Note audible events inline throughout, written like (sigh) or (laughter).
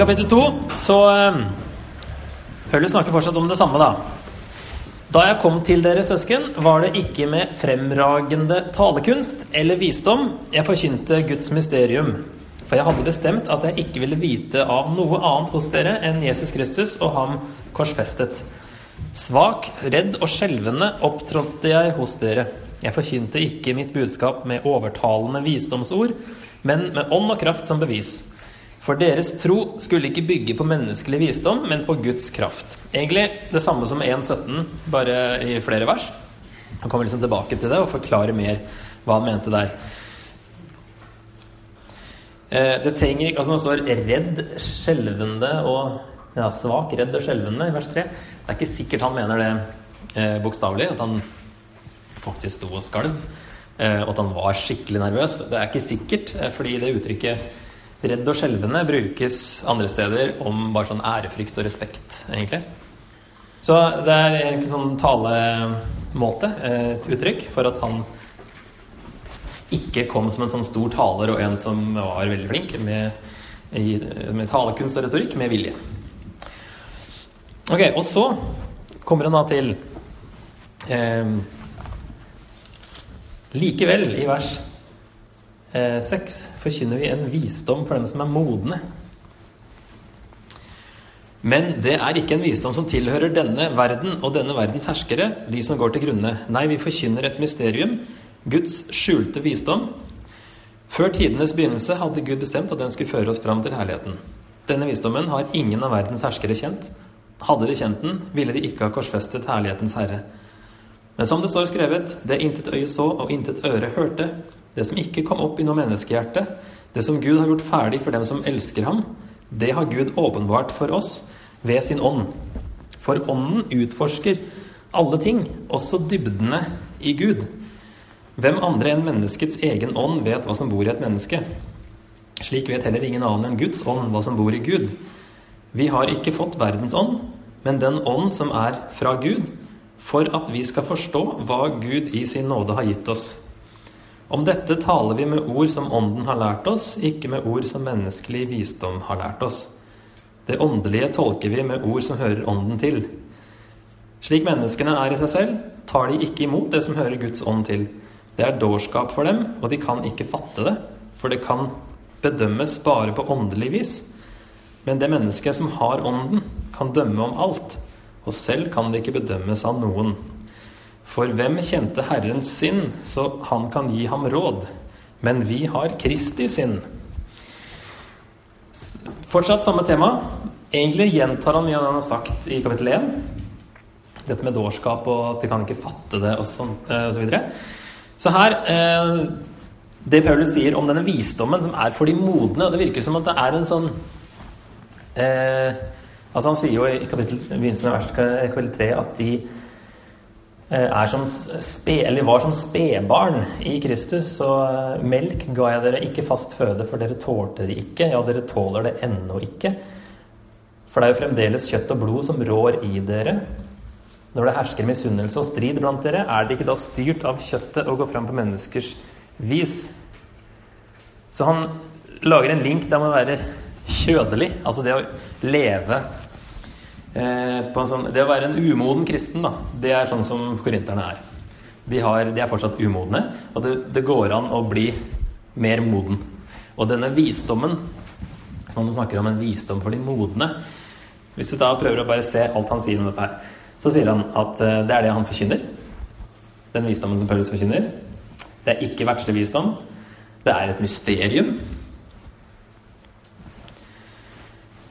I kapittel to så Paulus snakker fortsatt om det samme, da. Da jeg kom til dere, søsken, var det ikke med fremragende talekunst eller visdom jeg forkynte Guds mysterium. For jeg hadde bestemt at jeg ikke ville vite av noe annet hos dere enn Jesus Kristus og ham korsfestet. Svak, redd og skjelvende opptrådte jeg hos dere. Jeg forkynte ikke mitt budskap med overtalende visdomsord, men med ånd og kraft som bevis. For deres tro skulle ikke bygge på menneskelig visdom, men på Guds kraft. Egentlig det samme som 1.17, bare i flere vers. Han kommer liksom tilbake til det og forklarer mer hva han mente der. Eh, det trenger ikke Altså, nå står 'redd, skjelvende og ja, svak, redd og skjelvende' i vers 3. Det er ikke sikkert han mener det eh, bokstavelig, at han faktisk sto og skalv, eh, og at han var skikkelig nervøs. Det er ikke sikkert, eh, fordi det uttrykket Redd og skjelvende brukes andre steder om bare sånn ærefrykt og respekt, egentlig. Så det er egentlig sånn talemåte, et uttrykk, for at han ikke kom som en sånn stor taler og en som var veldig flink med, med talekunst og retorikk, med vilje. Ok, og så kommer han da til eh, Likevel, i vers 6 eh, forkynner vi en visdom for dem som er modne. Men det er ikke en visdom som tilhører denne verden og denne verdens herskere, de som går til grunne. Nei, vi forkynner et mysterium, Guds skjulte visdom. Før tidenes begynnelse hadde Gud bestemt at den skulle føre oss fram til herligheten. Denne visdommen har ingen av verdens herskere kjent. Hadde de kjent den, ville de ikke ha korsfestet herlighetens herre. Men som det står skrevet, det intet øye så og intet øre hørte, det som ikke kom opp i noe menneskehjerte, det som Gud har gjort ferdig for dem som elsker ham, det har Gud åpenbart for oss ved sin ånd. For ånden utforsker alle ting, også dybdene i Gud. Hvem andre enn menneskets egen ånd vet hva som bor i et menneske? Slik vet heller ingen annen enn Guds ånd hva som bor i Gud. Vi har ikke fått verdens ånd, men den ånd som er fra Gud, for at vi skal forstå hva Gud i sin nåde har gitt oss. Om dette taler vi med ord som Ånden har lært oss, ikke med ord som menneskelig visdom har lært oss. Det åndelige tolker vi med ord som hører Ånden til. Slik menneskene er i seg selv, tar de ikke imot det som hører Guds ånd til. Det er dårskap for dem, og de kan ikke fatte det, for det kan bedømmes bare på åndelig vis. Men det mennesket som har Ånden, kan dømme om alt, og selv kan det ikke bedømmes av noen. For hvem kjente Herrens sinn, så han kan gi ham råd? Men vi har Kristi sinn. Fortsatt samme tema. Egentlig gjentar han mye av det han har sagt i kapittel 1. Dette med dårskap og at de kan ikke fatte det og, sånn, eh, så videre. Så her eh, Det Paulus sier om denne visdommen som er for de modne Det virker som at det er en sånn eh, Altså Han sier jo i kapittel, begynnelsen av vers kapittel 3 at de Eh, som spe, var som spedbarn i Kristus. Så eh, melk ga jeg dere ikke fast føde, for dere tålte det ikke. Ja, dere tåler det ennå ikke. For det er jo fremdeles kjøtt og blod som rår i dere. Når det hersker misunnelse og strid blant dere, er det ikke da styrt av kjøttet å gå fram på menneskers vis? Så han lager en link der man må være kjødelig, altså det å leve Eh, sånn, det å være en umoden kristen, da, det er sånn som korinterne er. De, har, de, er fortsatt umodne, og det, det, går an å bli mer moden. Og denne visdommen, som han snakker om en visdom for de modne Hvis du da prøver å bare se alt han sier om dette her, så sier han at eh, det er det han forkynner. Den visdommen som Paulus forkynner. Det er ikke verdslig visdom. Det er et mysterium.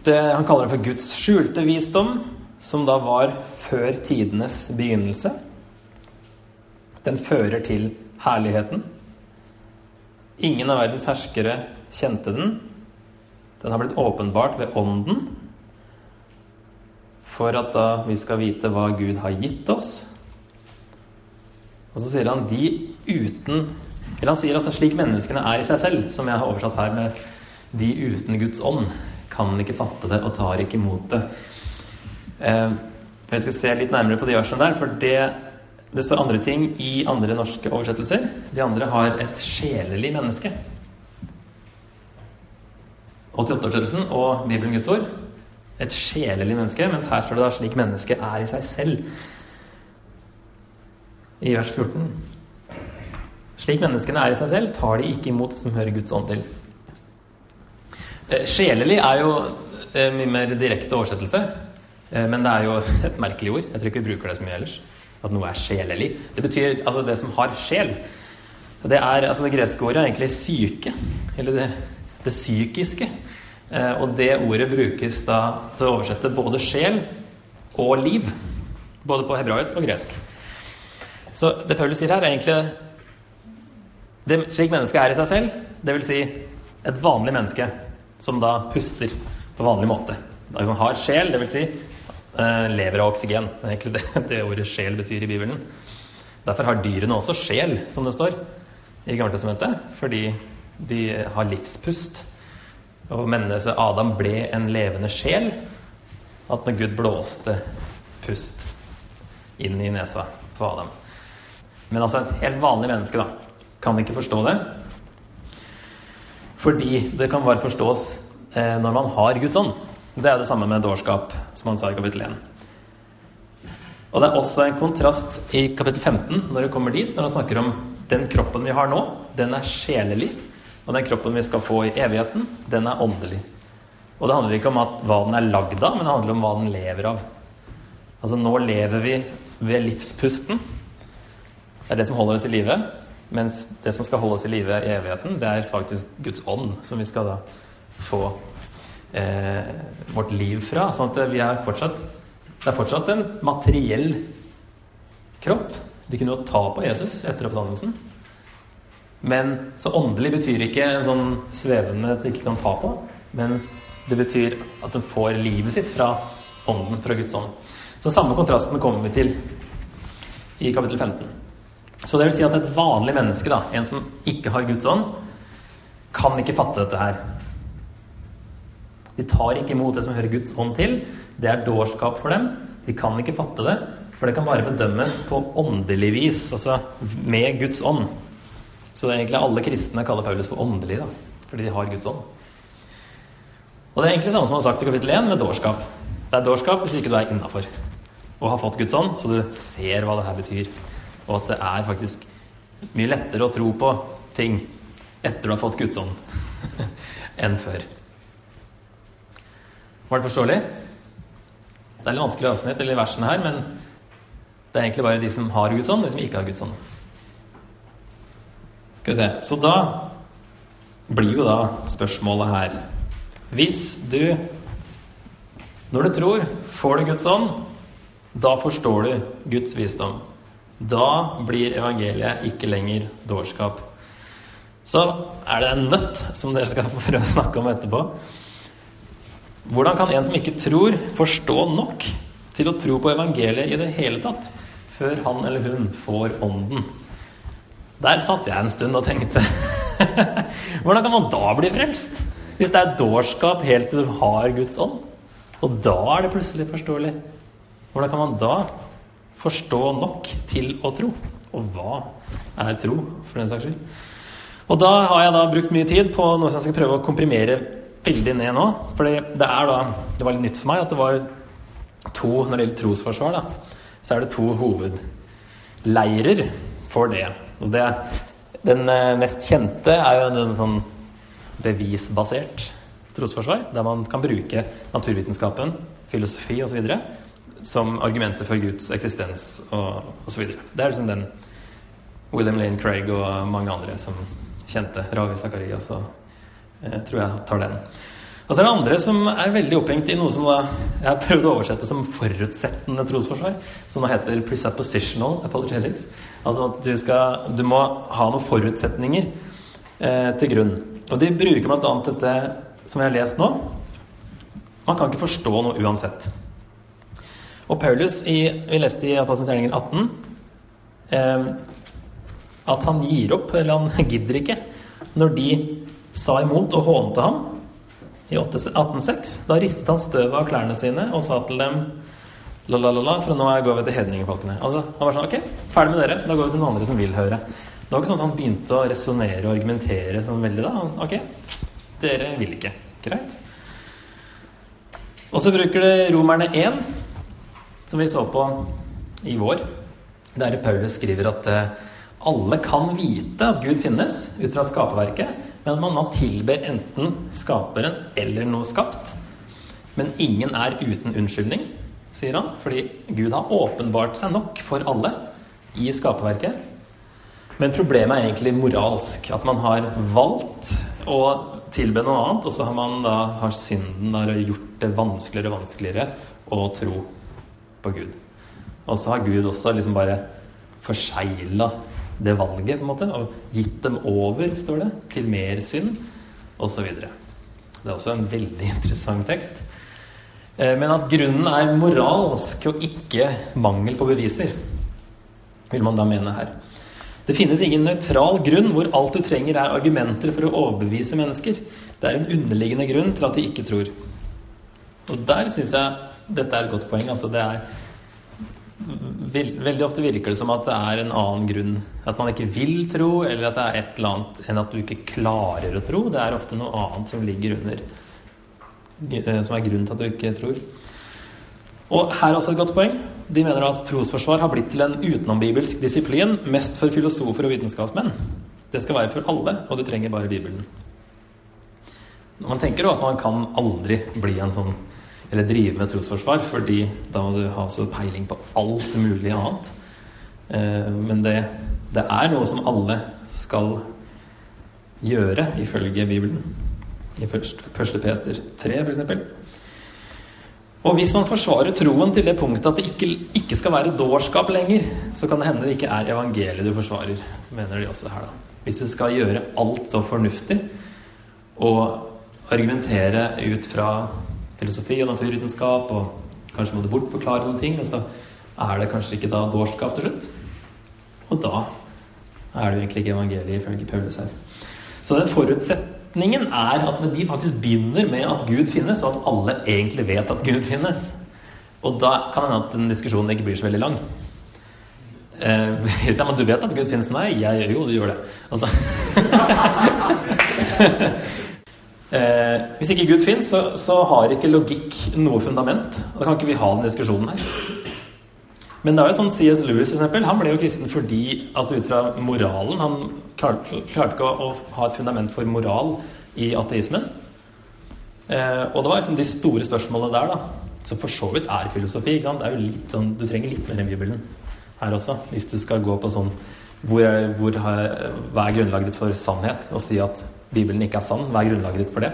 Det, han kaller det for Guds skjulte visdom, som da var før tidenes begynnelse. Den fører til herligheten. Ingen av verdens herskere kjente den. Den har blitt åpenbart ved Ånden, for at da vi skal vite hva Gud har gitt oss. Og så sier han de uten Eller han sier altså slik menneskene er i seg selv, som jeg har oversatt her med de uten Guds ånd kan ikke fatte det og tar ikke imot det. Eh, jeg skal se litt nærmere på de versene der, for det, det står andre ting i andre norske oversettelser. De andre har et sjelelig menneske. 88-oversettelsen og Bibelen Guds ord. Et sjelelig menneske, mens her står det da 'slik mennesket er i seg selv'. I vers 14. Slik menneskene er i seg selv, tar de ikke imot det som hører Guds ånd til. Eh, sjelelig er jo eh, mye mer direkte oversettelse, eh, men det er jo (laughs) et merkelig ord. Jeg tror ikke vi bruker det så mye ellers. At noe er sjelelig. Det betyr altså det som har sjel. Det, er, altså det greske ordet er egentlig syke, eller det, det psykiske. Og det ordet brukes da til å oversette både sjel og liv. Både på hebraisk og gresk. Så det Paulus sier her, er egentlig det, Slik mennesket er i seg selv, dvs. Si et vanlig menneske som da puster på vanlig måte. Altså har sjel, dvs. Si, eh, lever av oksygen. Det er egentlig det, det ordet sjel betyr i Bibelen. Derfor har dyrene også sjel, som det står i Gammeltestamentet, fordi de har livspust. Og mennesket Adam ble en levende sjel. At når Gud blåste pust inn i nesa på Adam. Men altså et helt vanlig menneske da, kan ikke forstå det. Fordi det kan bare forstås eh, når man har Guds ånd. Det er det samme med dårskap, som han sa i kapittel 1. Og det er også en kontrast i kapittel 15, når det kommer dit, når han snakker om den kroppen vi har nå, den er sjelelig. Og den kroppen vi skal få i evigheten, den er åndelig. Og det handler ikke om at, hva den er lagd av, men det handler om hva den lever av. Altså nå lever vi ved livspusten. Det er det som holder oss i live. Mens det som skal holde oss i live i evigheten, det er faktisk Guds ånd, som vi skal da få eh, vårt liv fra. Sånn at vi er fortsatt Det er fortsatt en materiell kropp. De kunne jo ta på Jesus etter oppstandelsen. Men så åndelig betyr ikke en sånn svevende at vi ikke kan ta på, men det betyr at den får livet sitt fra ånden, fra Guds ånd. Så samme kontrasten kommer vi til i kapittel 15. Så det vil si at et vanlig menneske, da, en som ikke har Guds ånd, kan ikke fatte dette her. De tar ikke imot det som hører Guds ånd til. Det er dårskap for dem. De kan ikke fatte det. For det kan bare bedømmes på åndelig vis, altså med Guds ånd. Så det er egentlig alle kristne kaller Paulus for åndelig, da, fordi de har Guds ånd. Og det er egentlig samme som han har sagt i kapittel 1 med dårskap. Det er dårskap hvis ikke du er innafor og har fått Guds ånd, så du ser hva det her betyr. Og at det er faktisk mye lettere å tro på ting etter du har fått Guds ånd, (laughs) enn før. Var det forståelig? Det er litt vanskelig avsnitt eller versene her, men det er egentlig bare de som har Guds ånd, de som ikke har Guds ånd. Skal vi se Så da blir jo da spørsmålet her Hvis du, når du tror, får du Guds ånd, da forstår du Guds visdom. Da blir evangeliet ikke lenger dårskap. Så er det en nøtt som dere skal (laughs) prøve å snakke om etterpå. Hvordan kan en som ikke tror, forstå nok til å tro på evangeliet i det hele tatt? før han eller hun får ånden. Der satt jeg en stund og tenkte (laughs) Hvordan kan man da bli frelst? Hvis det er dårskap helt til du har Guds ånd. Og da er det plutselig forståelig. Hvordan kan man da forstå nok til å tro? Og hva er tro, for den saks skyld? Og da har jeg da brukt mye tid på noe som jeg skal prøve å komprimere veldig ned nå. For det er da Det var litt nytt for meg at det var to når det gjelder trosforsvar. da så er det to hovedleirer for det. Og det, den eh, mest kjente er jo en sånn bevisbasert trosforsvar, der man kan bruke naturvitenskapen, filosofi osv. som argumenter for Guds eksistens og osv. Det er liksom den William Lane Craig og mange andre som kjente. Ravi Zakari og så eh, tror jeg tar den. Og så er det andre som er veldig opphengt i noe som jeg har prøvd å oversette som forutsettende trosforsvar, som da heter presuppositional apologetics. Altså at du, skal, du må ha noen forutsetninger eh, til grunn. Og de bruker bl.a. dette som jeg har lest nå. Man kan ikke forstå noe uansett. Og Paulus, i, vi leste i Apostelens 18, eh, at han gir opp, eller han (laughs) gidder ikke, når de sa imot og hånte ham i 1806. Da ristet han støvet av klærne sine og sa til dem la-la-la, for nå går vi til hedningefolkene. Altså, han var sånn Ok, ferdig med dere. Da går vi til noen andre som vil høre. Det var ikke sånn at han begynte å resonnere og argumentere sånn veldig da. Ok, dere vil ikke. Greit. Og så bruker det Romerne 1, som vi så på i vår, der Paulus skriver at eh, alle kan vite at Gud finnes ut fra skaperverket, men man tilber enten skaperen eller noe skapt. Men ingen er uten unnskyldning, sier han, fordi Gud har åpenbart seg nok for alle i skaperverket. Men problemet er egentlig moralsk. At man har valgt å tilbe noe annet, og så har man da har synden da gjort det vanskeligere og vanskeligere å tro på Gud. Og så har Gud også liksom bare forsegla det valget, på en måte, og gitt dem over, står det, til mer synd, osv. Det er også en veldig (laughs) interessant tekst. Eh, men at grunnen er moralsk og ikke mangel på beviser, vil man da mene her. Det finnes ingen nøytral grunn hvor alt du trenger, er argumenter for å overbevise mennesker. Det er en underliggende grunn til at de ikke tror. Og der syns jeg dette er et godt poeng. Altså det er Veldig ofte virker det som at det er en annen grunn. At man ikke vil tro, eller at det er et eller annet enn at du ikke klarer å tro. Det er ofte noe annet som ligger under Eh, som er grunnen til at du ikke tror. Og her er også et godt poeng. De mener at trosforsvar har blitt til en utenombibelsk disiplin, mest for filosofer og vitenskapsmenn. Det skal være for alle, og du trenger bare Bibelen. Man tenker jo at man kan aldri bli en sånn eller drive med trosforsvar, fordi da må du ha så peiling på alt mulig annet. Eh, men det, det er noe som alle skal gjøre, ifølge Bibelen i 1. Peter 3 f.eks. Og hvis man forsvarer troen til det punktet at det ikke, ikke, skal være dårskap lenger, så kan det hende det ikke er evangeliet du forsvarer, mener de også her, da. Hvis du skal gjøre alt så fornuftig og argumentere ut fra filosofi og naturvitenskap, og kanskje må du bortforklare noen ting, og så er det kanskje ikke da dårskap til slutt. Og da er det jo egentlig ikke evangeliet ifølge Paulus her. Så den forutsetningen er at de faktisk begynner med at Gud finnes, og at alle egentlig vet at Gud finnes. Og da kan det hende at den diskusjonen ikke blir så veldig lang. Eh, (laughs) men du vet at Gud finnes? Nei, jeg jo, du gjør det. Altså. (laughs) eh, hvis ikke Gud finnes, så, så, har ikke logikk noe fundament. Da kan ikke vi ha den diskusjonen her. Men det er jo sånn C.S. Lewis for eksempel, han ble jo kristen fordi, altså ut fra moralen Han klarte, klarte ikke å, å, ha et fundament for moral i ateismen. Eh, og det var liksom de store spørsmålene der, da. Som for så vidt er filosofi. ikke sant? Det er jo litt sånn, Du trenger litt mer enn Bibelen her også, hvis du skal gå på sånn hvor er, hvor har, Hva er grunnlaget ditt for sannhet? Og si at Bibelen ikke er sann. Hva er grunnlaget ditt for det?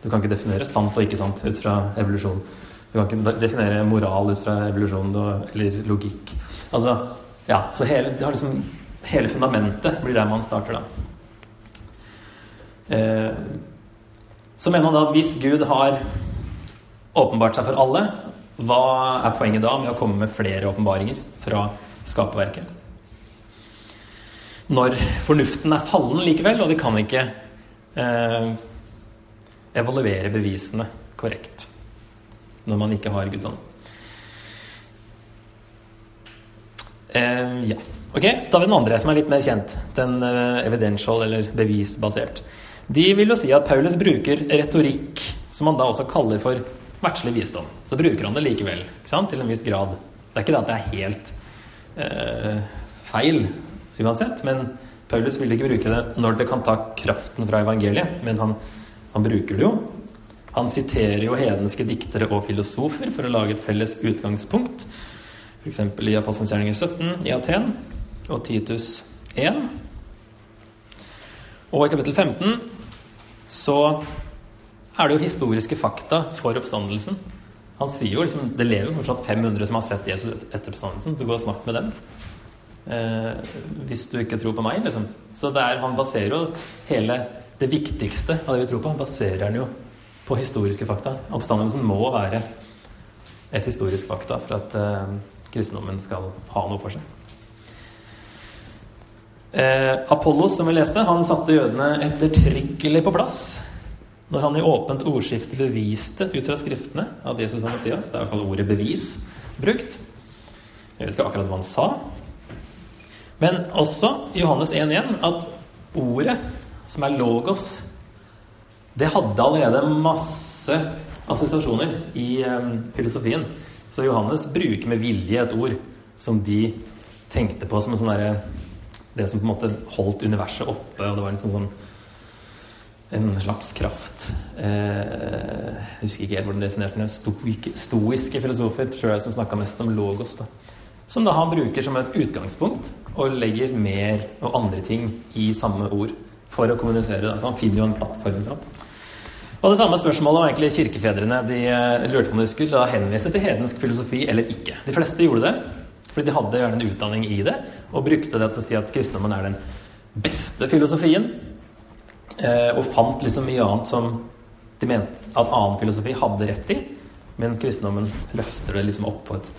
Du kan ikke definere sant og ikke sant ut fra evolusjon. Du kan ikke definere moral ut fra evolusjon eller logikk. Altså, ja, så hele, liksom, hele fundamentet blir der man starter, da. Eh, så mener man da at hvis Gud har åpenbart seg for alle, hva er poenget da med å komme med flere åpenbaringer fra skaperverket? Når fornuften er fallen likevel, og de kan ikke eh, evaluere bevisene korrekt når man ikke har Guds ånd. Eh, ja. Ok, Så har vi den andre, som er litt mer kjent. Den eh, evidential, eller bevisbasert. De vil jo si at Paulus bruker retorikk, som han da også kaller for verdslig visdom. Så bruker han det likevel, ikke sant? til en viss grad. Det er ikke det at det er helt eh, feil uansett, men Paulus vil ikke bruke det når det kan ta kraften fra evangeliet, men han, han bruker det jo han siterer jo hedenske diktere og filosofer for å lage et felles utgangspunkt. F.eks. i Apostelens gjerninger 17 i Aten og Titus 1. Og i kapittel 15 så er det jo historiske fakta for oppstandelsen. Han sier jo liksom det lever fortsatt 500 som har sett Jesus etter oppstandelsen. Du går og snakk med dem. Eh, hvis du ikke tror på meg, liksom. Så er, han baserer jo hele det viktigste av det vi tror på, han baserer han jo på historiske fakta. Oppstandelsen må være et historisk fakta for at eh, kristendommen skal ha noe for seg. Eh, Apollos, som vi leste, han satte jødene ettertrykkelig på plass når han i åpent ordskifte beviste ut fra skriftene at Jesus var Messias. Det er i hvert fall ordet 'bevis' brukt. Jeg vet ikke akkurat hva han sa. Men også Johannes 1.1 at ordet, som er logos, det hadde allerede masse assosiasjoner i um, filosofien. Så Johannes bruker med vilje et ord som de tenkte på som en sånn derre Det som på en måte holdt universet oppe, og det var liksom sånn en slags kraft. Eh, jeg husker ikke helt hvordan de definerte den. Stoik, stoiske filosofer tror jeg som snakka mest om logos. da. Som da han bruker som et utgangspunkt, og legger mer og andre ting i samme ord for å kommunisere. Altså han finner jo en plattform. ikke sant? Og det samme spørsmålet var egentlig kirkefedrene. De eh, lurte på om de skulle da henvise til hedensk filosofi eller ikke. De fleste gjorde det, fordi de hadde gjerne en utdanning i det, og brukte det til å si at kristendommen er den beste filosofien. Eh, og fant liksom mye annet som de mente at annen filosofi hadde rett i. Men kristendommen løfter det liksom opp på et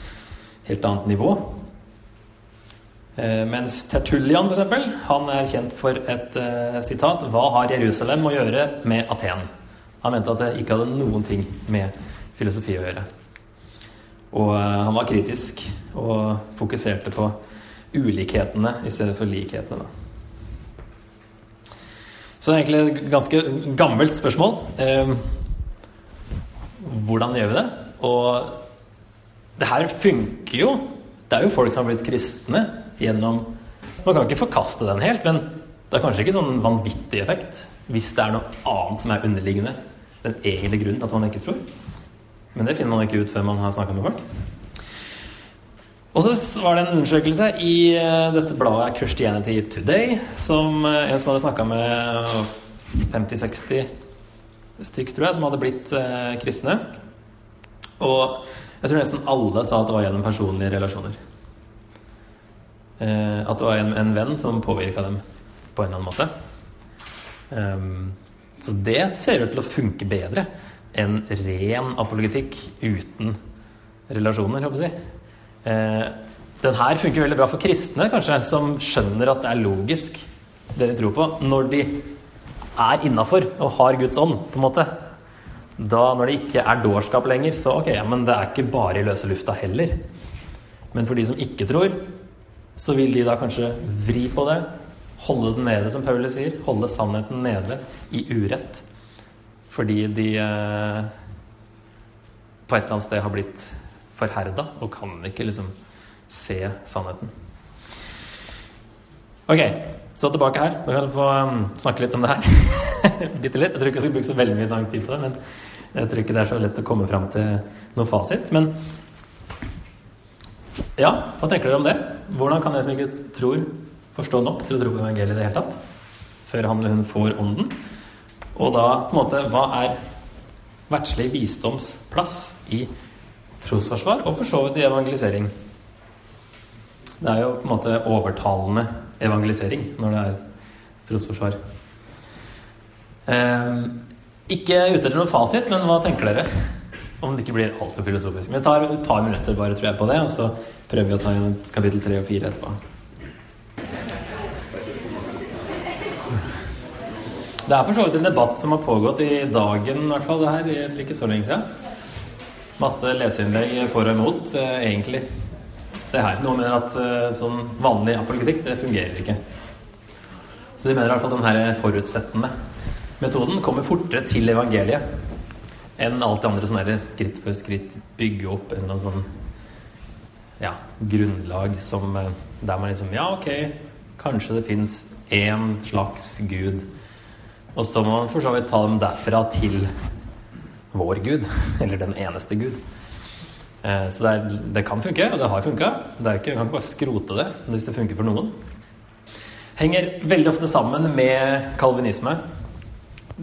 helt annet nivå. Eh, mens Tertullian, for eksempel, han er kjent for et uh, sitat Hva har Jerusalem å gjøre med Aten? Han mente at det ikke hadde noen ting med filosofi å gjøre. Og uh, han var kritisk og fokuserte på ulikhetene i stedet for likhetene. Da. Så det er egentlig et ganske gammelt spørsmål. Hvordan gjør vi det? Og det her funker jo. Det er jo folk som har blitt kristne gjennom Man kan ikke forkaste den helt, men det er kanskje ikke sånn vanvittig effekt hvis det er noe annet som er underliggende. Den egentlige grunnen til at man ikke tror. Men det finner man ikke ut før man har snakka med folk. Og så var det en undersøkelse i eh, dette bladet Christianity Today, som eh, en som hadde snakka med 50-60 stykk, tror jeg, som hadde blitt eh, kristne. Og jeg tror nesten alle sa at det var gjennom personlige relasjoner. Eh, at det var en, en venn som påvirka dem på en eller annen måte. Um, så det ser ut til å funke bedre enn ren apologetikk uten relasjoner, håper jeg. Eh, den her funker veldig bra for kristne, kanskje, som skjønner at det er logisk, det de tror på, når de er innafor og har Guds ånd, på en måte. Da, når det ikke er dårskap lenger, så ok, men det er ikke bare i løse lufta heller. Men for de som ikke tror, så vil de da kanskje vri på det, holde den nede, som Paulus sier. Holde sannheten nede i urett. Fordi de eh, på et eller annet sted har blitt forherda og kan ikke liksom se sannheten. Ok, så tilbake her. da kan få um, snakke litt om det her. (laughs) Bitte litt. Jeg tror ikke jeg skal bruke så veldig mye lang tid på det, men jeg tror ikke det er så lett å komme fram til noe fasit. Men ja, hva tenker dere om det? Hvordan kan jeg som ikke tror, forstå nok til å tro på evangeliet i det hele tatt? Før han eller hun får ånden. Og da på en måte Hva er verdslig visdoms plass i trosforsvar, og for så vidt i evangelisering? Det er jo på en måte overtalende evangelisering når det er trosforsvar. Eh, ikke ute etter noen fasit, men hva tenker dere? Om det ikke blir altfor filosofisk. Vi tar et par minutter bare, tror jeg, på det, og så prøver vi å ta igjen kapittel tre og fire etterpå. Det er for så vidt en debatt som har pågått i dagen, i hvert fall. det her, for ikke så lenge siden. Masse leseinnlegg for og imot, eh, egentlig. Det her. Noen mener at eh, sånn vanlig apologetikk, det fungerer ikke. Så de mener i hvert fall den her forutsettende metoden kommer fortere til evangeliet enn alt det andre sånne skritt for skritt bygge opp en sånn ja, grunnlag som eh, Der man liksom Ja, ok, kanskje det fins én slags gud. Og så må man for så vidt ta dem derfra til vår gud. (laughs) Eller den eneste gud. Eh, så det, er, det kan funke, og det har funka. Man kan ikke bare skrote det hvis det funker for noen. Henger veldig ofte sammen med kalvinisme.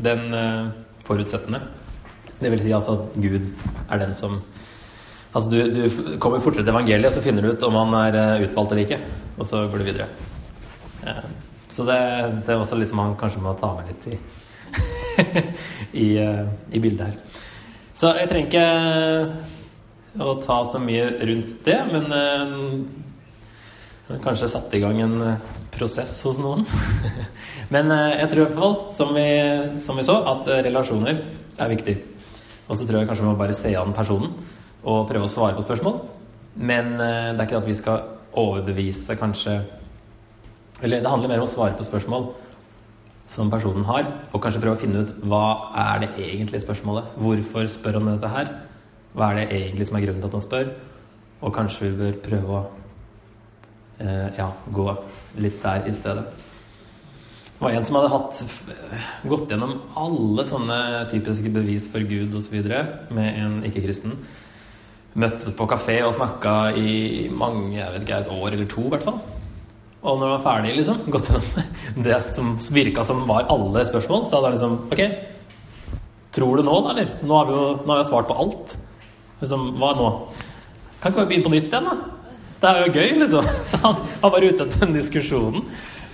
Den eh, forutsettende. Det vil si altså at Gud er den som Altså du, du kommer fortere til evangeliet, så finner du ut om han er eh, utvalgt eller ikke. Og så går du videre. Eh, så det, det, er også litt som han kanskje må ta med litt i, (laughs) i, i bildet her. Så jeg trenger ikke å ta så mye rundt det, men kanskje satt i gang en prosess hos noen. (laughs) men uh, jeg tror i hvert fall, som vi, som vi så, at relasjoner er viktig. Og så tror jeg kanskje vi må bare se an personen og prøve å svare på spørsmål. Men eh, det er ikke at vi skal overbevise, kanskje Eller det handler mer om å svare på spørsmål som personen har, og kanskje prøve å finne ut hva er det egentlige spørsmålet. Hvorfor spør han dette her? Hva er det egentlig som er grunnen til at han spør? Og kanskje vi bør prøve å eh, ja, gå litt der i stedet. Det var en som hadde hatt, gått gjennom alle sånne typiske bevis for Gud osv. med en ikke-kristen. Møtt på kafé og snakka i mange, jeg vet ikke, et år eller to i hvert fall. Og når han var ferdig, liksom, gått gjennom (laughs) det som virka som var alle spørsmål, så hadde han liksom Ok, tror du nå, da, eller? Nå har, vi jo, nå har jeg svart på alt. Liksom, hva nå? Kan ikke bare begynne på nytt igjen, da? Det er jo gøy, liksom. (laughs) Så han var ute etter den diskusjonen.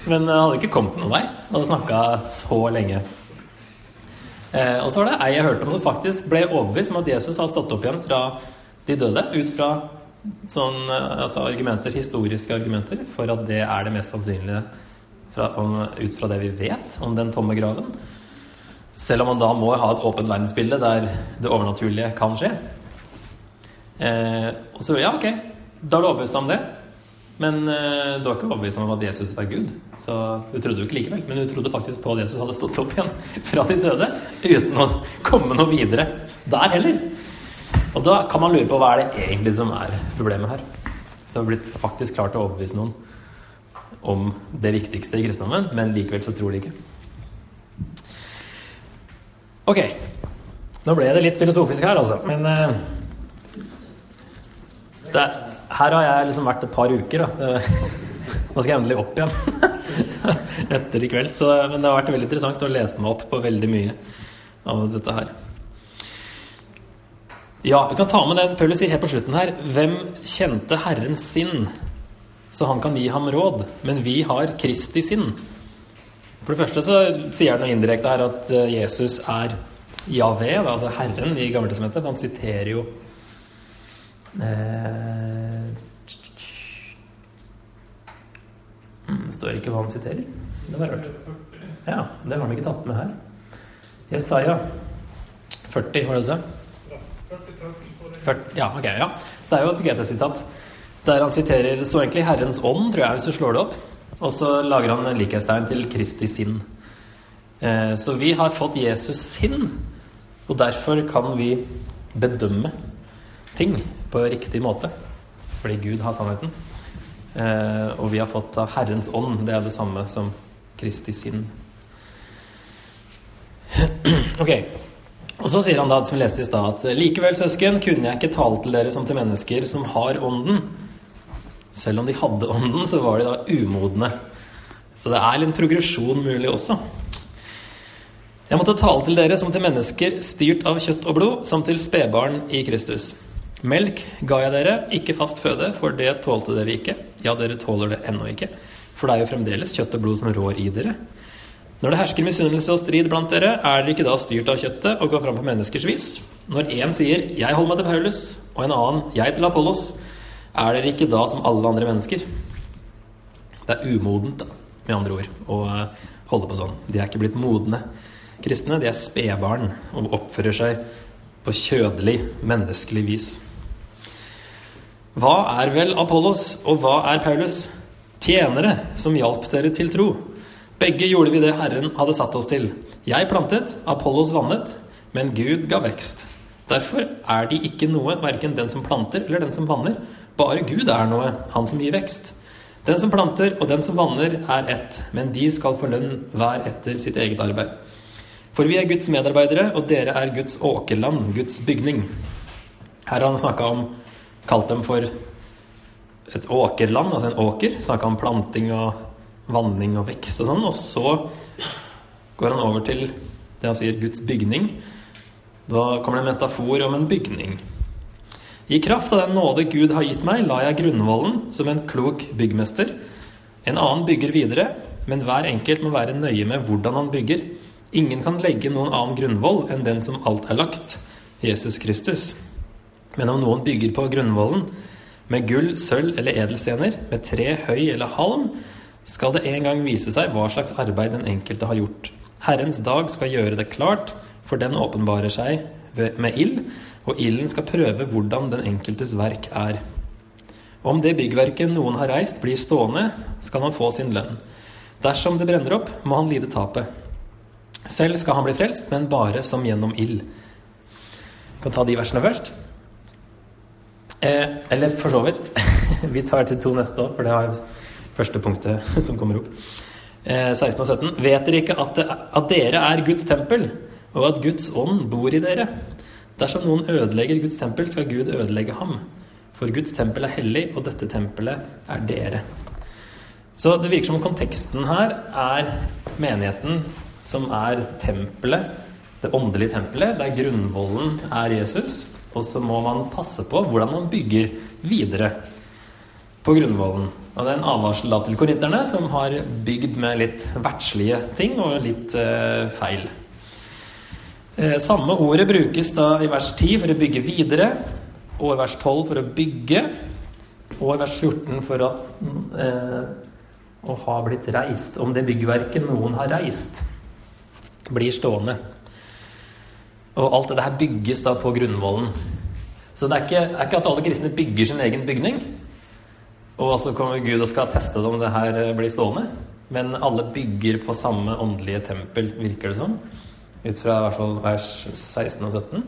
Men han hadde ikke kommet noen vei. Han hadde snakka så lenge. Eh, og så var det ei jeg hørte om som faktisk ble overbevist om at Jesus har stått opp igjen fra de døde, ut fra sånn, eh, altså argumenter, historiske argumenter for at det er det mest sannsynlige fra, om, ut fra det vi vet om den tomme graven. Selv om man da må ha et åpent verdensbilde der det overnaturlige kan skje. Eh, og så ja, ok, da er du overbevist om det. Men eh, du har ikke overbevist om at Jesus er Gud. Så du trodde jo ikke likevel. Men du trodde faktisk på at Jesus hadde stått opp igjen (laughs) fra de døde uten å komme noe videre der heller. Og da kan man lure på hva er det egentlig som er problemet her. Så har blitt faktisk klart å overbevise noen om det viktigste i kristendommen, men likevel så tror de ikke. Ok. Nå ble det litt filosofisk her, altså. Men uh, det, her har jeg liksom vært et par uker. Da. (laughs) Nå skal jeg endelig opp igjen (laughs) etter i kveld. Så, men det har vært veldig interessant å lese meg opp på veldig mye av dette her. Ja, vi kan ta med det Paulus sier helt på slutten her. Hvem kjente Herrens sinn, så han kan gi ham råd? Men vi har Kristi sinn. For det første så sier han noe indirekte her at eh, Jesus er Javé, altså Herren i Gammeltestamentet. Han siterer jo eh, Det står ikke hva han siterer. Det var rart. Ja, det har han ikke tatt med her. Jesaja 40, var det du sa? ja, ok, ja. Det er jo et GT-sitat der han siterer Det står egentlig 'Herrens ånd', tror jeg, hvis du slår det opp. Og så lager han likhetstegn til Kristi sinn. Eh, så vi har fått Jesus sinn, og derfor kan vi bedømme ting på riktig måte. Fordi Gud har sannheten. Eh, og vi har fått av Herrens ånd. Det er det samme som Kristi sinn. (clears throat) Ok. Og så sier han da, som i stad, at likevel, søsken, kunne jeg ikke tale til dere som til mennesker som har ånden. Selv om de hadde ånden, så var de da umodne. Så det er en progresjon mulig også. Jeg måtte tale til dere som til mennesker styrt av kjøtt og blod, som til spedbarn i Kristus. Melk ga jeg dere, ikke fast føde, for det tålte dere ikke. Ja, dere tåler det ennå ikke, for det er jo fremdeles kjøtt og blod som rår i dere. Når det hersker misunnelse og strid blant dere, er dere ikke da styrt av kjøttet og går fram på menneskers vis? Når én sier 'jeg holder meg til Paulus', og en annen 'jeg til Apollos', er dere ikke da som alle andre mennesker? Det er umodent, da, med andre ord, å eh, holde på sånn. De er ikke blitt modne kristne, de er spedbarn og oppfører seg på kjødelig, menneskelig vis. Hva er vel Apollos, og hva er Paulus? Tjenere som hjalp dere til tro. Begge gjorde vi det Herren hadde satt oss til. Jeg plantet, Apollos vannet, men Gud ga vekst. Derfor er de ikke noe, verken den som planter eller den som vanner. Bare Gud er noe, han som gir vekst. Den som planter og den som vanner, er ett, men de skal få lønn hver etter sitt eget arbeid. For vi er Guds medarbeidere, og dere er Guds åkerland, Guds bygning. Her har han snakka om Kalt dem for et åkerland, altså en åker. Snakka om planting og vanning og vekst og sånn. Og så går han over til det han sier Guds bygning. Da kommer det en metafor om en bygning. I kraft av den nåde Gud har gitt meg, la jeg grunnvollen som en klok byggmester. En annen bygger videre, men hver enkelt må være nøye med hvordan han bygger. Ingen kan legge noen annen grunnvoll enn den som alt er lagt, Jesus Kristus. Men om noen bygger på grunnvollen med gull, sølv eller edelstener, med tre, høy eller halm, skal det en gang vise seg hva slags arbeid den enkelte har gjort. Herrens dag skal gjøre det klart, for den åpenbarer seg med ild, og ilden skal prøve hvordan den enkeltes verk er. Om det byggverket noen har reist, blir stående, skal han få sin lønn. Dersom det brenner opp, må han lide tapet. Selv skal han bli frelst, men bare som gjennom ild. Vi kan ta de versene først. Eh, eller for så vidt. (laughs) Vi tar til to neste år, for det er første punktet (laughs) som kommer opp. Eh, 16 og 17. Vet dere ikke at, det, at dere er Guds tempel, og at Guds ånd bor i dere? Dersom noen ødelegger Guds tempel, skal Gud ødelegge ham. For Guds tempel er hellig, og dette tempelet er dere. Så det virker som konteksten her er menigheten som er tempelet, det åndelige tempelet, der grunnvollen er Jesus. Og så må man passe på hvordan man bygger videre på grunnvollen. Og det er en advarsel da til korinterne, som har bygd med litt verdslige ting og litt eh, feil. Eh, samme ordet brukes da i vers 10 for å bygge videre, og i vers 12 for å bygge, og i vers 14 for å eh, å ha blitt reist. Om det byggverket noen har reist, blir stående. Og alt det her bygges da på grunnvollen. Så det er ikke, er ikke at alle kristne bygger sin egen bygning. Og så kommer Gud og skal teste det om det her eh, blir stående. Men alle bygger på samme åndelige tempel, virker det som. Ut fra i hvert fall vers 16 og 17.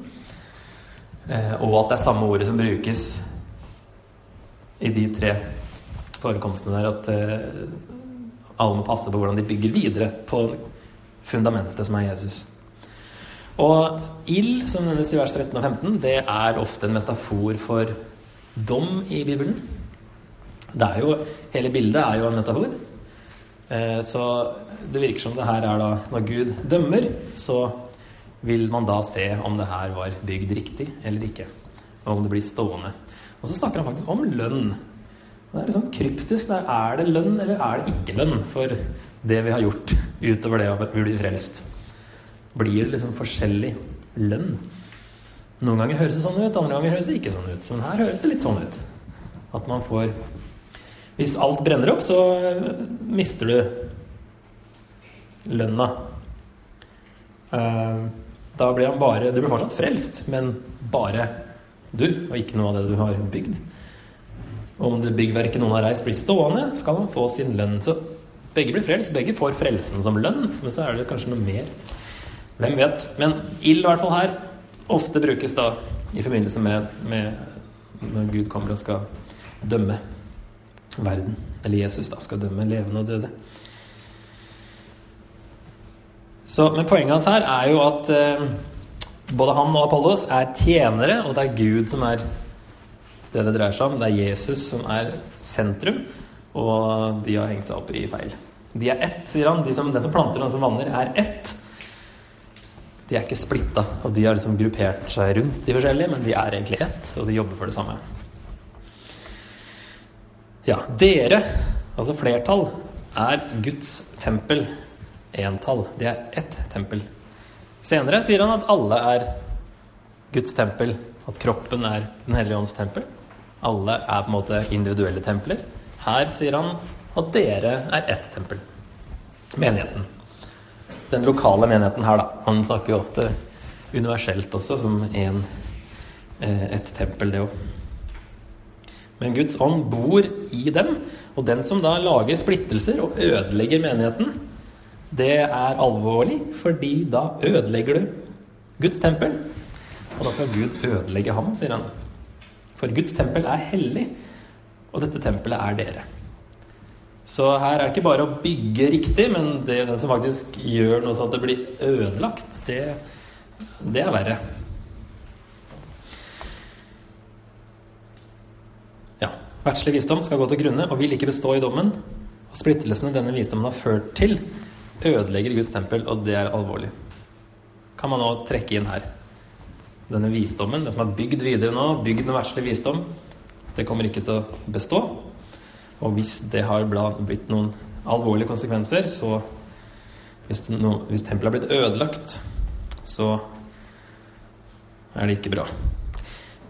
Eh, og at det er samme ordet som brukes i de tre forekomstene der at eh, alle må passe på hvordan de bygger videre på fundamentet som er Jesus. Og ild, som nevnes i vers 13 og 15, det er ofte en metafor for dom i Bibelen. Det er jo, Hele bildet er jo en metafor. Eh, så det virker som det her er da Når Gud dømmer, så vil man da se om det her var bygd riktig eller ikke. Og om det blir stående. Og så snakker han faktisk om lønn. Det er litt sånn kryptisk. Er det lønn, eller er det ikke lønn for det vi har gjort, utover det å bli frelst? Blir det liksom forskjellig lønn? Noen ganger høres det sånn ut, andre ganger høres det ikke sånn ut. Men her høres det litt sånn ut. At man får Hvis alt brenner opp, så mister du lønna. Eh, da blir han bare Du blir fortsatt frelst, men bare du, og ikke noe av det du har bygd. Om det byggverket noen har reist, blir stående, skal han få sin lønn. Så begge blir frelst. Begge får frelsen som lønn, men så er det kanskje noe mer. Hvem vet. Men ild, i hvert fall her, ofte brukes da i forbindelse med, med når Gud kommer og skal dømme verden. Eller Jesus da, skal dømme levende og døde. Så, men poenget hans her er jo at eh, både han og Apollos er tjenere, og det er Gud som er det det dreier seg om. Det er Jesus som er sentrum, og de har hengt seg opp i feil. De er ett, sier han. De som, den som planter og den som vanner, er ett. De er ikke splitta, og de har liksom gruppert seg rundt de forskjellige, men de er egentlig ett, og de jobber for det samme. Ja, dere, altså flertall, er Guds tempel. Entall. Det er ett tempel. Senere sier han at alle er Guds tempel, at kroppen er Den hellige ånds tempel. Alle er på en måte individuelle templer. Her sier han at dere er ett tempel. Menigheten. Den lokale menigheten her, da. Han snakker jo ofte universelt også, som en, eh, et tempel, det òg. Men Guds ånd bor i dem, og den som da lager splittelser og ødelegger menigheten, det er alvorlig, fordi da ødelegger du Guds tempel. Og da skal Gud ødelegge ham, sier han. For Guds tempel er hellig, og dette tempelet er dere. Så her er det ikke bare å bygge riktig, men det er den som faktisk gjør noe sånn at det blir ødelagt, det, det er verre. Ja. Verdslig visdom skal gå til grunne og vil ikke bestå i dommen. Og splittelsene denne visdommen har ført til, ødelegger Guds tempel, og det er alvorlig. Kan man nå trekke inn her denne visdommen, det som er bygd videre nå, bygd med verdslig visdom, det kommer ikke til å bestå. Og hvis det har blitt noen alvorlige konsekvenser, så Hvis, no, hvis tempelet har blitt ødelagt, så er det ikke bra.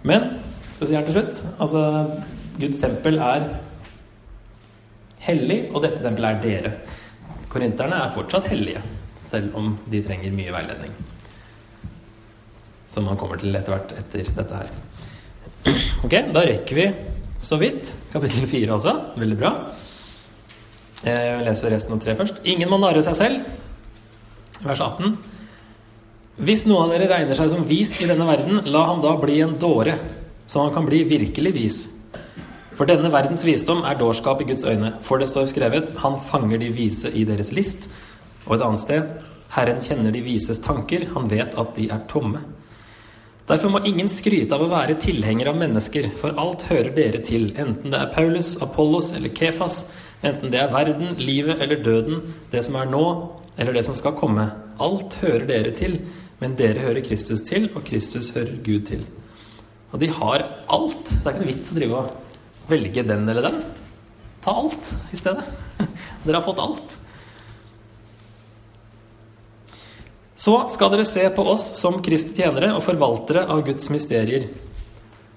Men så sier han til slutt altså Guds tempel er hellig, og dette tempelet er dere. Korinterne er fortsatt hellige, selv om de trenger mye veiledning som man kommer til etter hvert etter dette her. Ok, da rekker vi så vidt kapittel fire altså. Veldig bra. Jeg leser resten av tre først. Ingen må narre seg selv. Vers 18. Hvis noen av dere regner seg som vis i denne verden, la ham da bli en dåre, så han kan bli virkelig vis. For denne verdens visdom er dårskap i Guds øyne, for det står skrevet, han fanger de vise i deres list. Og et annet sted, Herren kjenner de vises tanker, han vet at de er tomme. Derfor må ingen skryte av å være tilhenger av mennesker, for alt hører dere til, enten det er Paulus, Apollos eller Kefas, enten det er verden, livet eller døden, det som er nå eller det som skal komme. Alt hører dere til, men dere hører Kristus til, og Kristus hører Gud til. Og de har alt. Det er ikke noe vits å drive og velge den eller den. Ta alt i stedet. (laughs) Dere har fått alt. Så skal dere se på oss som Kristi tjenere og forvaltere av Guds mysterier.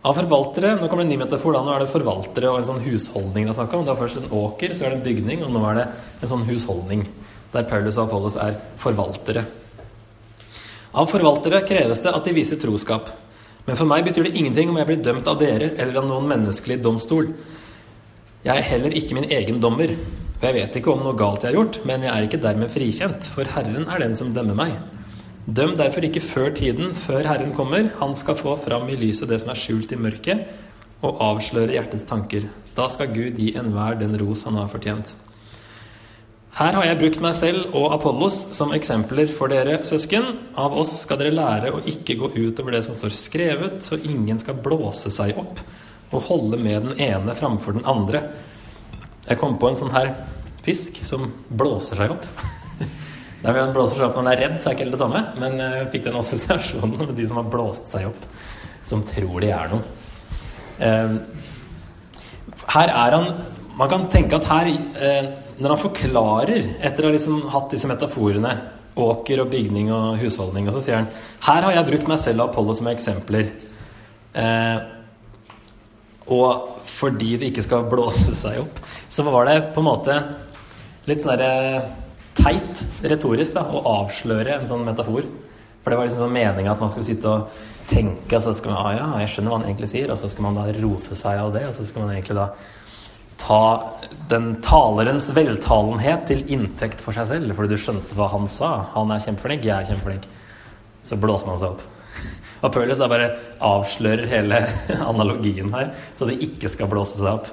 Av forvaltere Nå kommer det en ny metafor. da, Nå er det forvaltere og en sånn husholdning det er om. Det var først en åker, så er det en bygning, og nå er det en sånn husholdning. Der Paulus og Apollos er forvaltere. Av forvaltere kreves det at de viser troskap. Men for meg betyr det ingenting om jeg blir dømt av dere eller av noen menneskelig domstol. Jeg er heller ikke min egen dommer. For jeg vet ikke om noe galt jeg har gjort, men jeg er ikke dermed frikjent, for Herren er den som dømmer meg. Døm derfor ikke før tiden, før Herren kommer. Han skal få fram i lyset det som er skjult i mørket, og avsløre hjertets tanker. Da skal Gud gi enhver den ros han har fortjent. Her har jeg brukt meg selv og Apollos som eksempler for dere, søsken. Av oss skal dere lære å ikke gå utover det som står skrevet, så ingen skal blåse seg opp og holde med den ene framfor den andre. Jeg kom på en sånn her fisk som blåser seg opp. (laughs) Nei, Den blåser seg opp når den er redd, så er det ikke helt det samme, men jeg fikk den assosiasjonen med de som har blåst seg opp, som tror de er noe. Ehm, her er han Man kan tenke at her eh, når han forklarer, etter å ha liksom hatt disse metaforene, åker og bygning og husholdning, og så sier han her har jeg brukt meg selv og Apollo som eksempler. Eh, og fordi det ikke skal blåse seg opp, så var det på en måte litt sånn teit retorisk da, å avsløre en sånn metafor. For det var liksom sånn meninga at man skulle sitte og tenke, og så skal man ah, ja, jeg skjønner hva han egentlig sier, og så skal man da rose seg av det, og så skal man egentlig da ta den talerens veltalenhet til inntekt for seg selv, fordi du skjønte hva han sa. Han er kjempeflink, jeg er kjempeflink. Så blåser man seg opp. (laughs) Og Paulus bare avslører hele (laughs) analogien her, så det ikke skal blåse seg opp.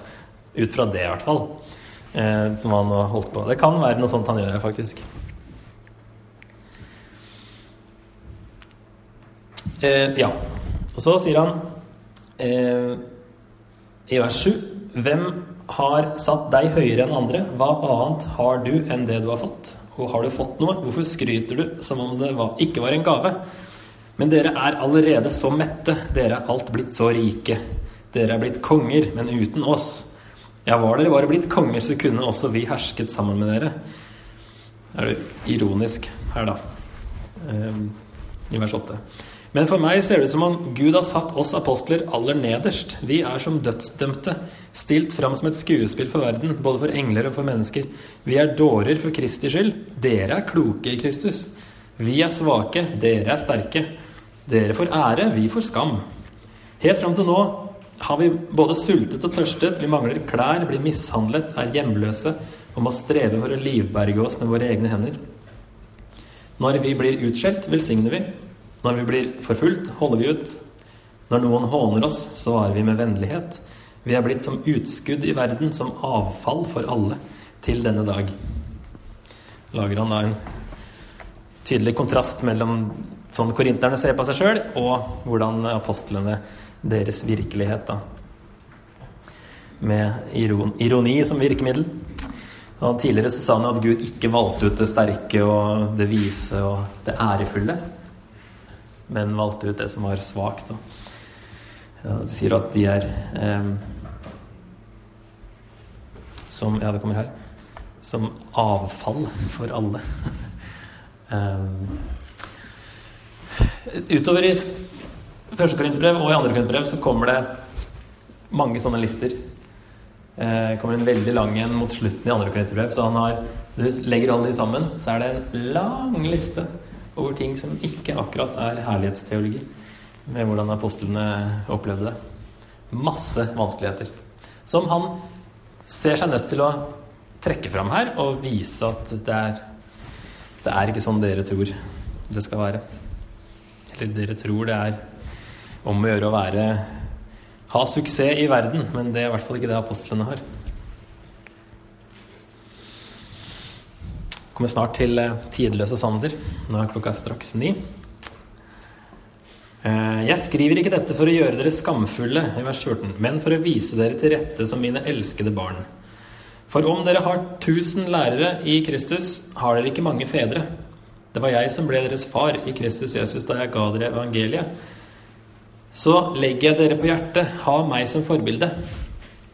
Ut fra det, i hvert fall. Eh, som han har holdt på. Det kan være noe sånt han gjør her, faktisk. Eh, ja. Og så sier han eh, i vers 7 Hvem har satt deg høyere enn andre. Hva annet har du enn det du har fått? Og har du fått noe, hvorfor skryter du som om det var, ikke var en gave? Men dere er allerede så mette, dere er alt blitt så rike. Dere er blitt konger, men uten oss. Ja, var dere bare blitt konger, så kunne også vi hersket sammen med dere. Er det ironisk her, da. Ehm, I vers 8. Men for meg ser det ut som om Gud har satt oss apostler aller nederst. Vi er som dødsdømte, stilt fram som et skuespill for verden, både for engler og for mennesker. Vi er dårer for Kristi skyld. Dere er kloke i Kristus. Vi er svake, dere er sterke. Dere får ære, vi får skam. Helt fram til nå har vi både sultet og tørstet, vi mangler klær, blir mishandlet, er hjemløse og må streve for å livberge oss med våre egne hender. Når vi blir utskjelt, velsigner vi. Når vi blir forfulgt, holder vi ut. Når noen håner oss, svarer vi med vennlighet. Vi er blitt som utskudd i verden, som avfall for alle, til denne dag. Lager han da en tydelig kontrast mellom sånn korinterne ser på seg sjøl, og hvordan apostlene deres virkelighet, da. Med ironi som virkemiddel. Og tidligere så sa han at Gud ikke valgte ut det sterke og det vise og det ærefulle men valgte ut det som var svakt. Ja, de sier at de er eh, som Ja, det kommer her. Som avfall for alle. um, (laughs) utover i første korinterbrev og i andre korinterbrev så kommer det mange sånne lister. Eh, kommer en veldig lang en mot slutten i andre korinterbrev. Så han har, du legger alle de sammen, så er det en lang liste over ting som ikke akkurat er herlighetsteologi, med hvordan apostlene opplevde det. Masse vanskeligheter. Som han ser seg nødt til å trekke fram her og vise at det er, det er ikke sånn dere tror det skal være. Eller dere tror det er om å gjøre å være ha suksess i verden, men det er i hvert fall ikke det apostlene har. Kommer snart til eh, tidløse Sander. Nå er klokka straks ni. Eh, jeg skriver ikke dette for å gjøre dere skamfulle, i vers 14, men for å vise dere til rette som mine elskede barn. For om dere har tusen lærere i Kristus, har dere ikke mange fedre. Det var jeg som ble deres far i Kristus Jesus da jeg ga dere evangeliet. Så legger jeg dere på hjertet, ha meg som forbilde.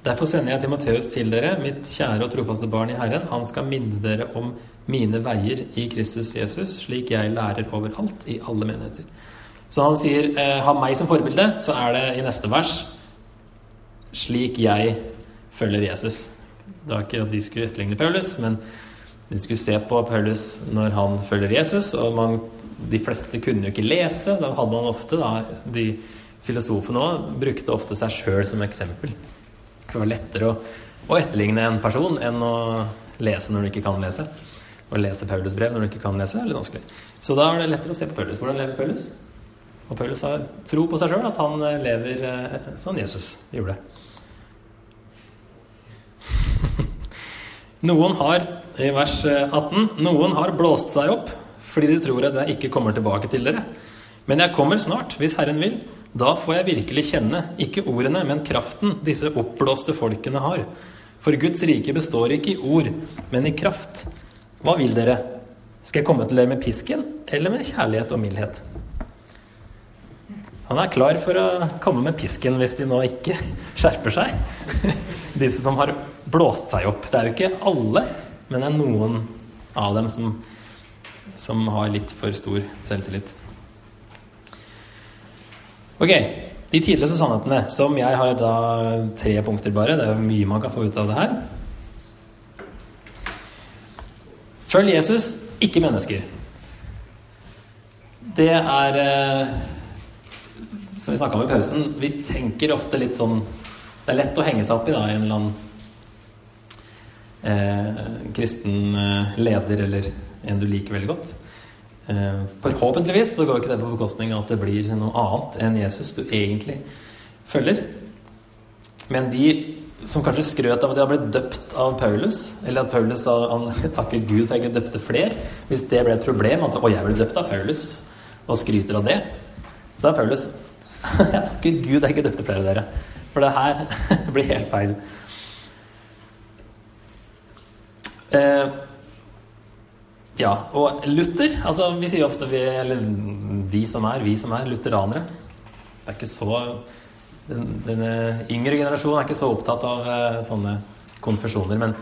Derfor sender jeg Timoteus til dere, mitt kjære og trofaste barn i Herren. Han skal minne dere om mine veier i Kristus Jesus, slik jeg lærer overalt i alle menigheter. Så han sier eh, 'ha meg som forbilde', så er det i neste vers 'slik jeg følger Jesus'. Det var ikke at de skulle etterligne Paulus, men de skulle se på Paulus når han følger Jesus. Og man, de fleste kunne jo ikke lese. Da hadde man ofte da, De filosofene òg brukte ofte seg sjøl som eksempel. Det var lettere å, å etterligne en person enn å lese når du ikke kan lese. Å lese Paulus brev når du ikke kan lese, er litt vanskelig. Så da er det lettere å se på Paulus. Hvordan lever Paulus? Og Paulus har tro på seg sjøl, at han eh, lever eh, sånn Jesus gjorde. (laughs) Noen har, i vers 18, eh, noen har blåst seg opp fordi de tror at jeg ikke kommer tilbake til dere. Men jeg kommer snart, hvis Herren vil. Da får jeg virkelig kjenne, ikke ordene, men kraften disse oppblåste folkene har. For Guds rike består ikke i ord, men i kraft. Hva vil dere? Skal jeg komme til dere med pisken eller med kjærlighet og mildhet? Han er klar for å komme med pisken hvis de nå ikke (laughs) skjerper seg. (laughs) Disse som har blåst seg opp. Det er jo ikke alle, men det er noen av dem som, som har litt for stor selvtillit. Ok, de tidligste sannhetene, som jeg har da tre punkter bare. Det er jo mye man kan få ut av det her. Følg Jesus, ikke mennesker. Det er eh, Som vi snakka om i pausen, vi tenker ofte litt sånn Det er lett å henge seg opp i da, en eller annen eh, kristen eh, leder eller en du liker veldig godt. Eh, forhåpentligvis så går ikke det på bekostning av at det blir noe annet enn Jesus du egentlig følger. Men de som kanskje skrøt av at de har blitt døpt av Paulus, eller at Paulus han, takker Gud for jeg ikke døpte flere Hvis det ble et problem, at 'Å, jeg ble døpt av Paulus', og skryter av det, så er Paulus (laughs) 'Jeg takker Gud jeg ikke døpte flere av dere', for det her (laughs) blir helt feil. Eh, ja, og Luther altså Vi sier ofte vi, eller de som er, vi som er lutheranere. Det er ikke så den, den yngre generasjonen er ikke så opptatt av uh, sånne konfesjoner. Men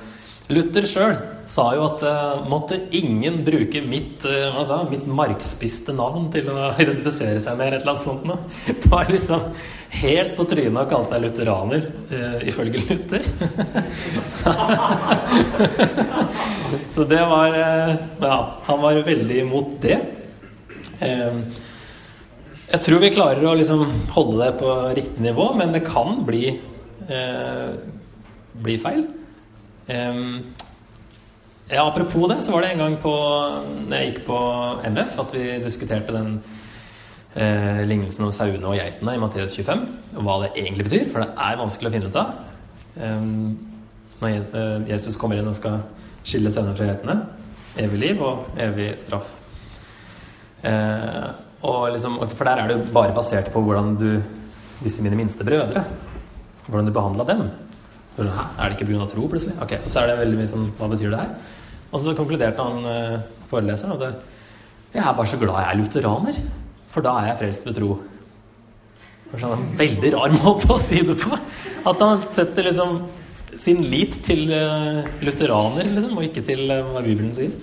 Luther sjøl sa jo at uh, måtte ingen bruke mitt, uh, sa, mitt markspiste navn til å (laughs) identifisere seg med, et eller annet sånt. Det var liksom helt på trynet å kalle seg lutheraner, ifølge Luther. (laughs) så det var Ja, han var veldig imot det. Uh, jeg tror vi klarer å liksom holde det på riktig nivå, men det kan bli, eh, bli feil. Um, ja, apropos det, så var det en gang på, når jeg gikk på MF, at vi diskuterte den eh, lignelsen om sauene og geitene i Matteus 25, og hva det egentlig betyr, for det er vanskelig å finne ut av. Um, når eh, Jesus kommer inn og skal skille sauene fra geitene. Evig liv og evig straff. Eh, Liksom, for der er det jo bare basert på hvordan du Disse mine minste brødre. Hvordan du behandla dem. Er det ikke pga. tro, plutselig? Ok, Og så er det veldig mye som Hva betyr det her? Og så konkluderte han uh, foreleseren at jeg er bare så glad jeg er lutheraner. For da er jeg frelst ved tro. Det var sånn en veldig rar (laughs) måte å si det på. At han setter liksom sin lit til uh, lutheraner, liksom, og ikke til uh, hva Bibelen sier.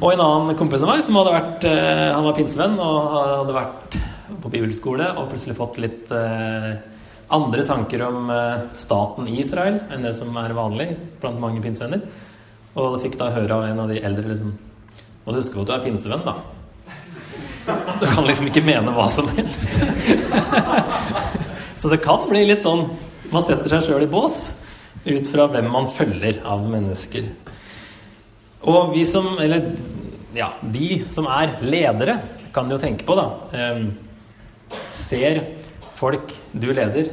Og en annen kompis av meg som hadde vært eh, Han var pinsevenn og hadde vært på bibelskole og plutselig fått litt eh, andre tanker om eh, staten Israel enn det som er vanlig blant mange pinsevenner. Og fikk da høre av en av de eldre liksom Må du huske på at du er pinsevenn, da. (laughs) Du kan liksom ikke mene hva som helst. (laughs) Så det kan bli litt sånn Man setter seg sjøl i bås ut fra hvem man følger av mennesker. Og vi som Eller ja, de som er ledere, kan jo tenke på, da. Ehm, ser folk du leder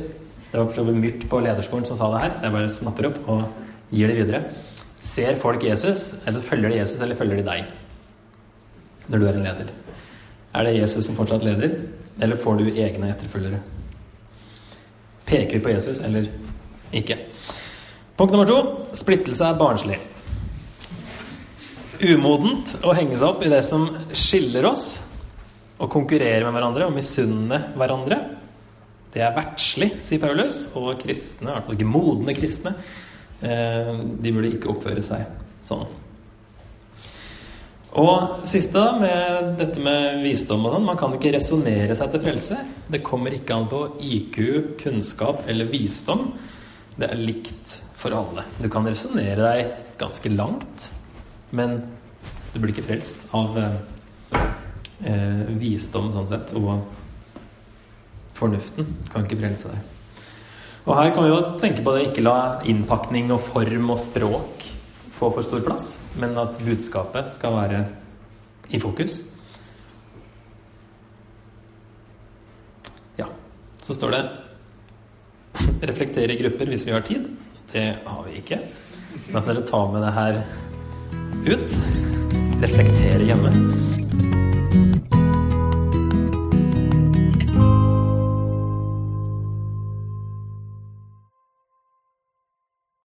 Det var Myrt på lederskolen som sa det her, så jeg bare snapper opp og gir det videre. Ser folk Jesus, eller følger de Jesus, eller følger de deg? Når du er en leder. Er det Jesus som fortsatt leder, eller får du egne etterfølgere? Peker vi på Jesus, eller ikke? Punkt nummer to splittelse er barnslig. Umodent å henge seg opp i det som skiller oss, og konkurrere med hverandre og misunne hverandre. Det er verdslig, sier Paulus, og kristne, i hvert fall ikke modne kristne, eh, de burde ikke oppføre seg sånn. Og siste, da, med dette med visdom og sånn. Man kan ikke resonnere seg til frelse. Det kommer ikke an på IQ, kunnskap eller visdom. Det er likt for alle. Du kan resonnere deg ganske langt, men du blir ikke frelst av eh, visdom sånn sett. Og fornuften kan ikke frelse deg. Og her kan vi jo tenke på det ikke la innpakning og form og språk få for stor plass, men at budskapet skal være i fokus. Ja, så står det (laughs) reflektere i grupper hvis vi har tid. Det har vi ikke. Da får dere ta med det her ut. Reflektere hjemme.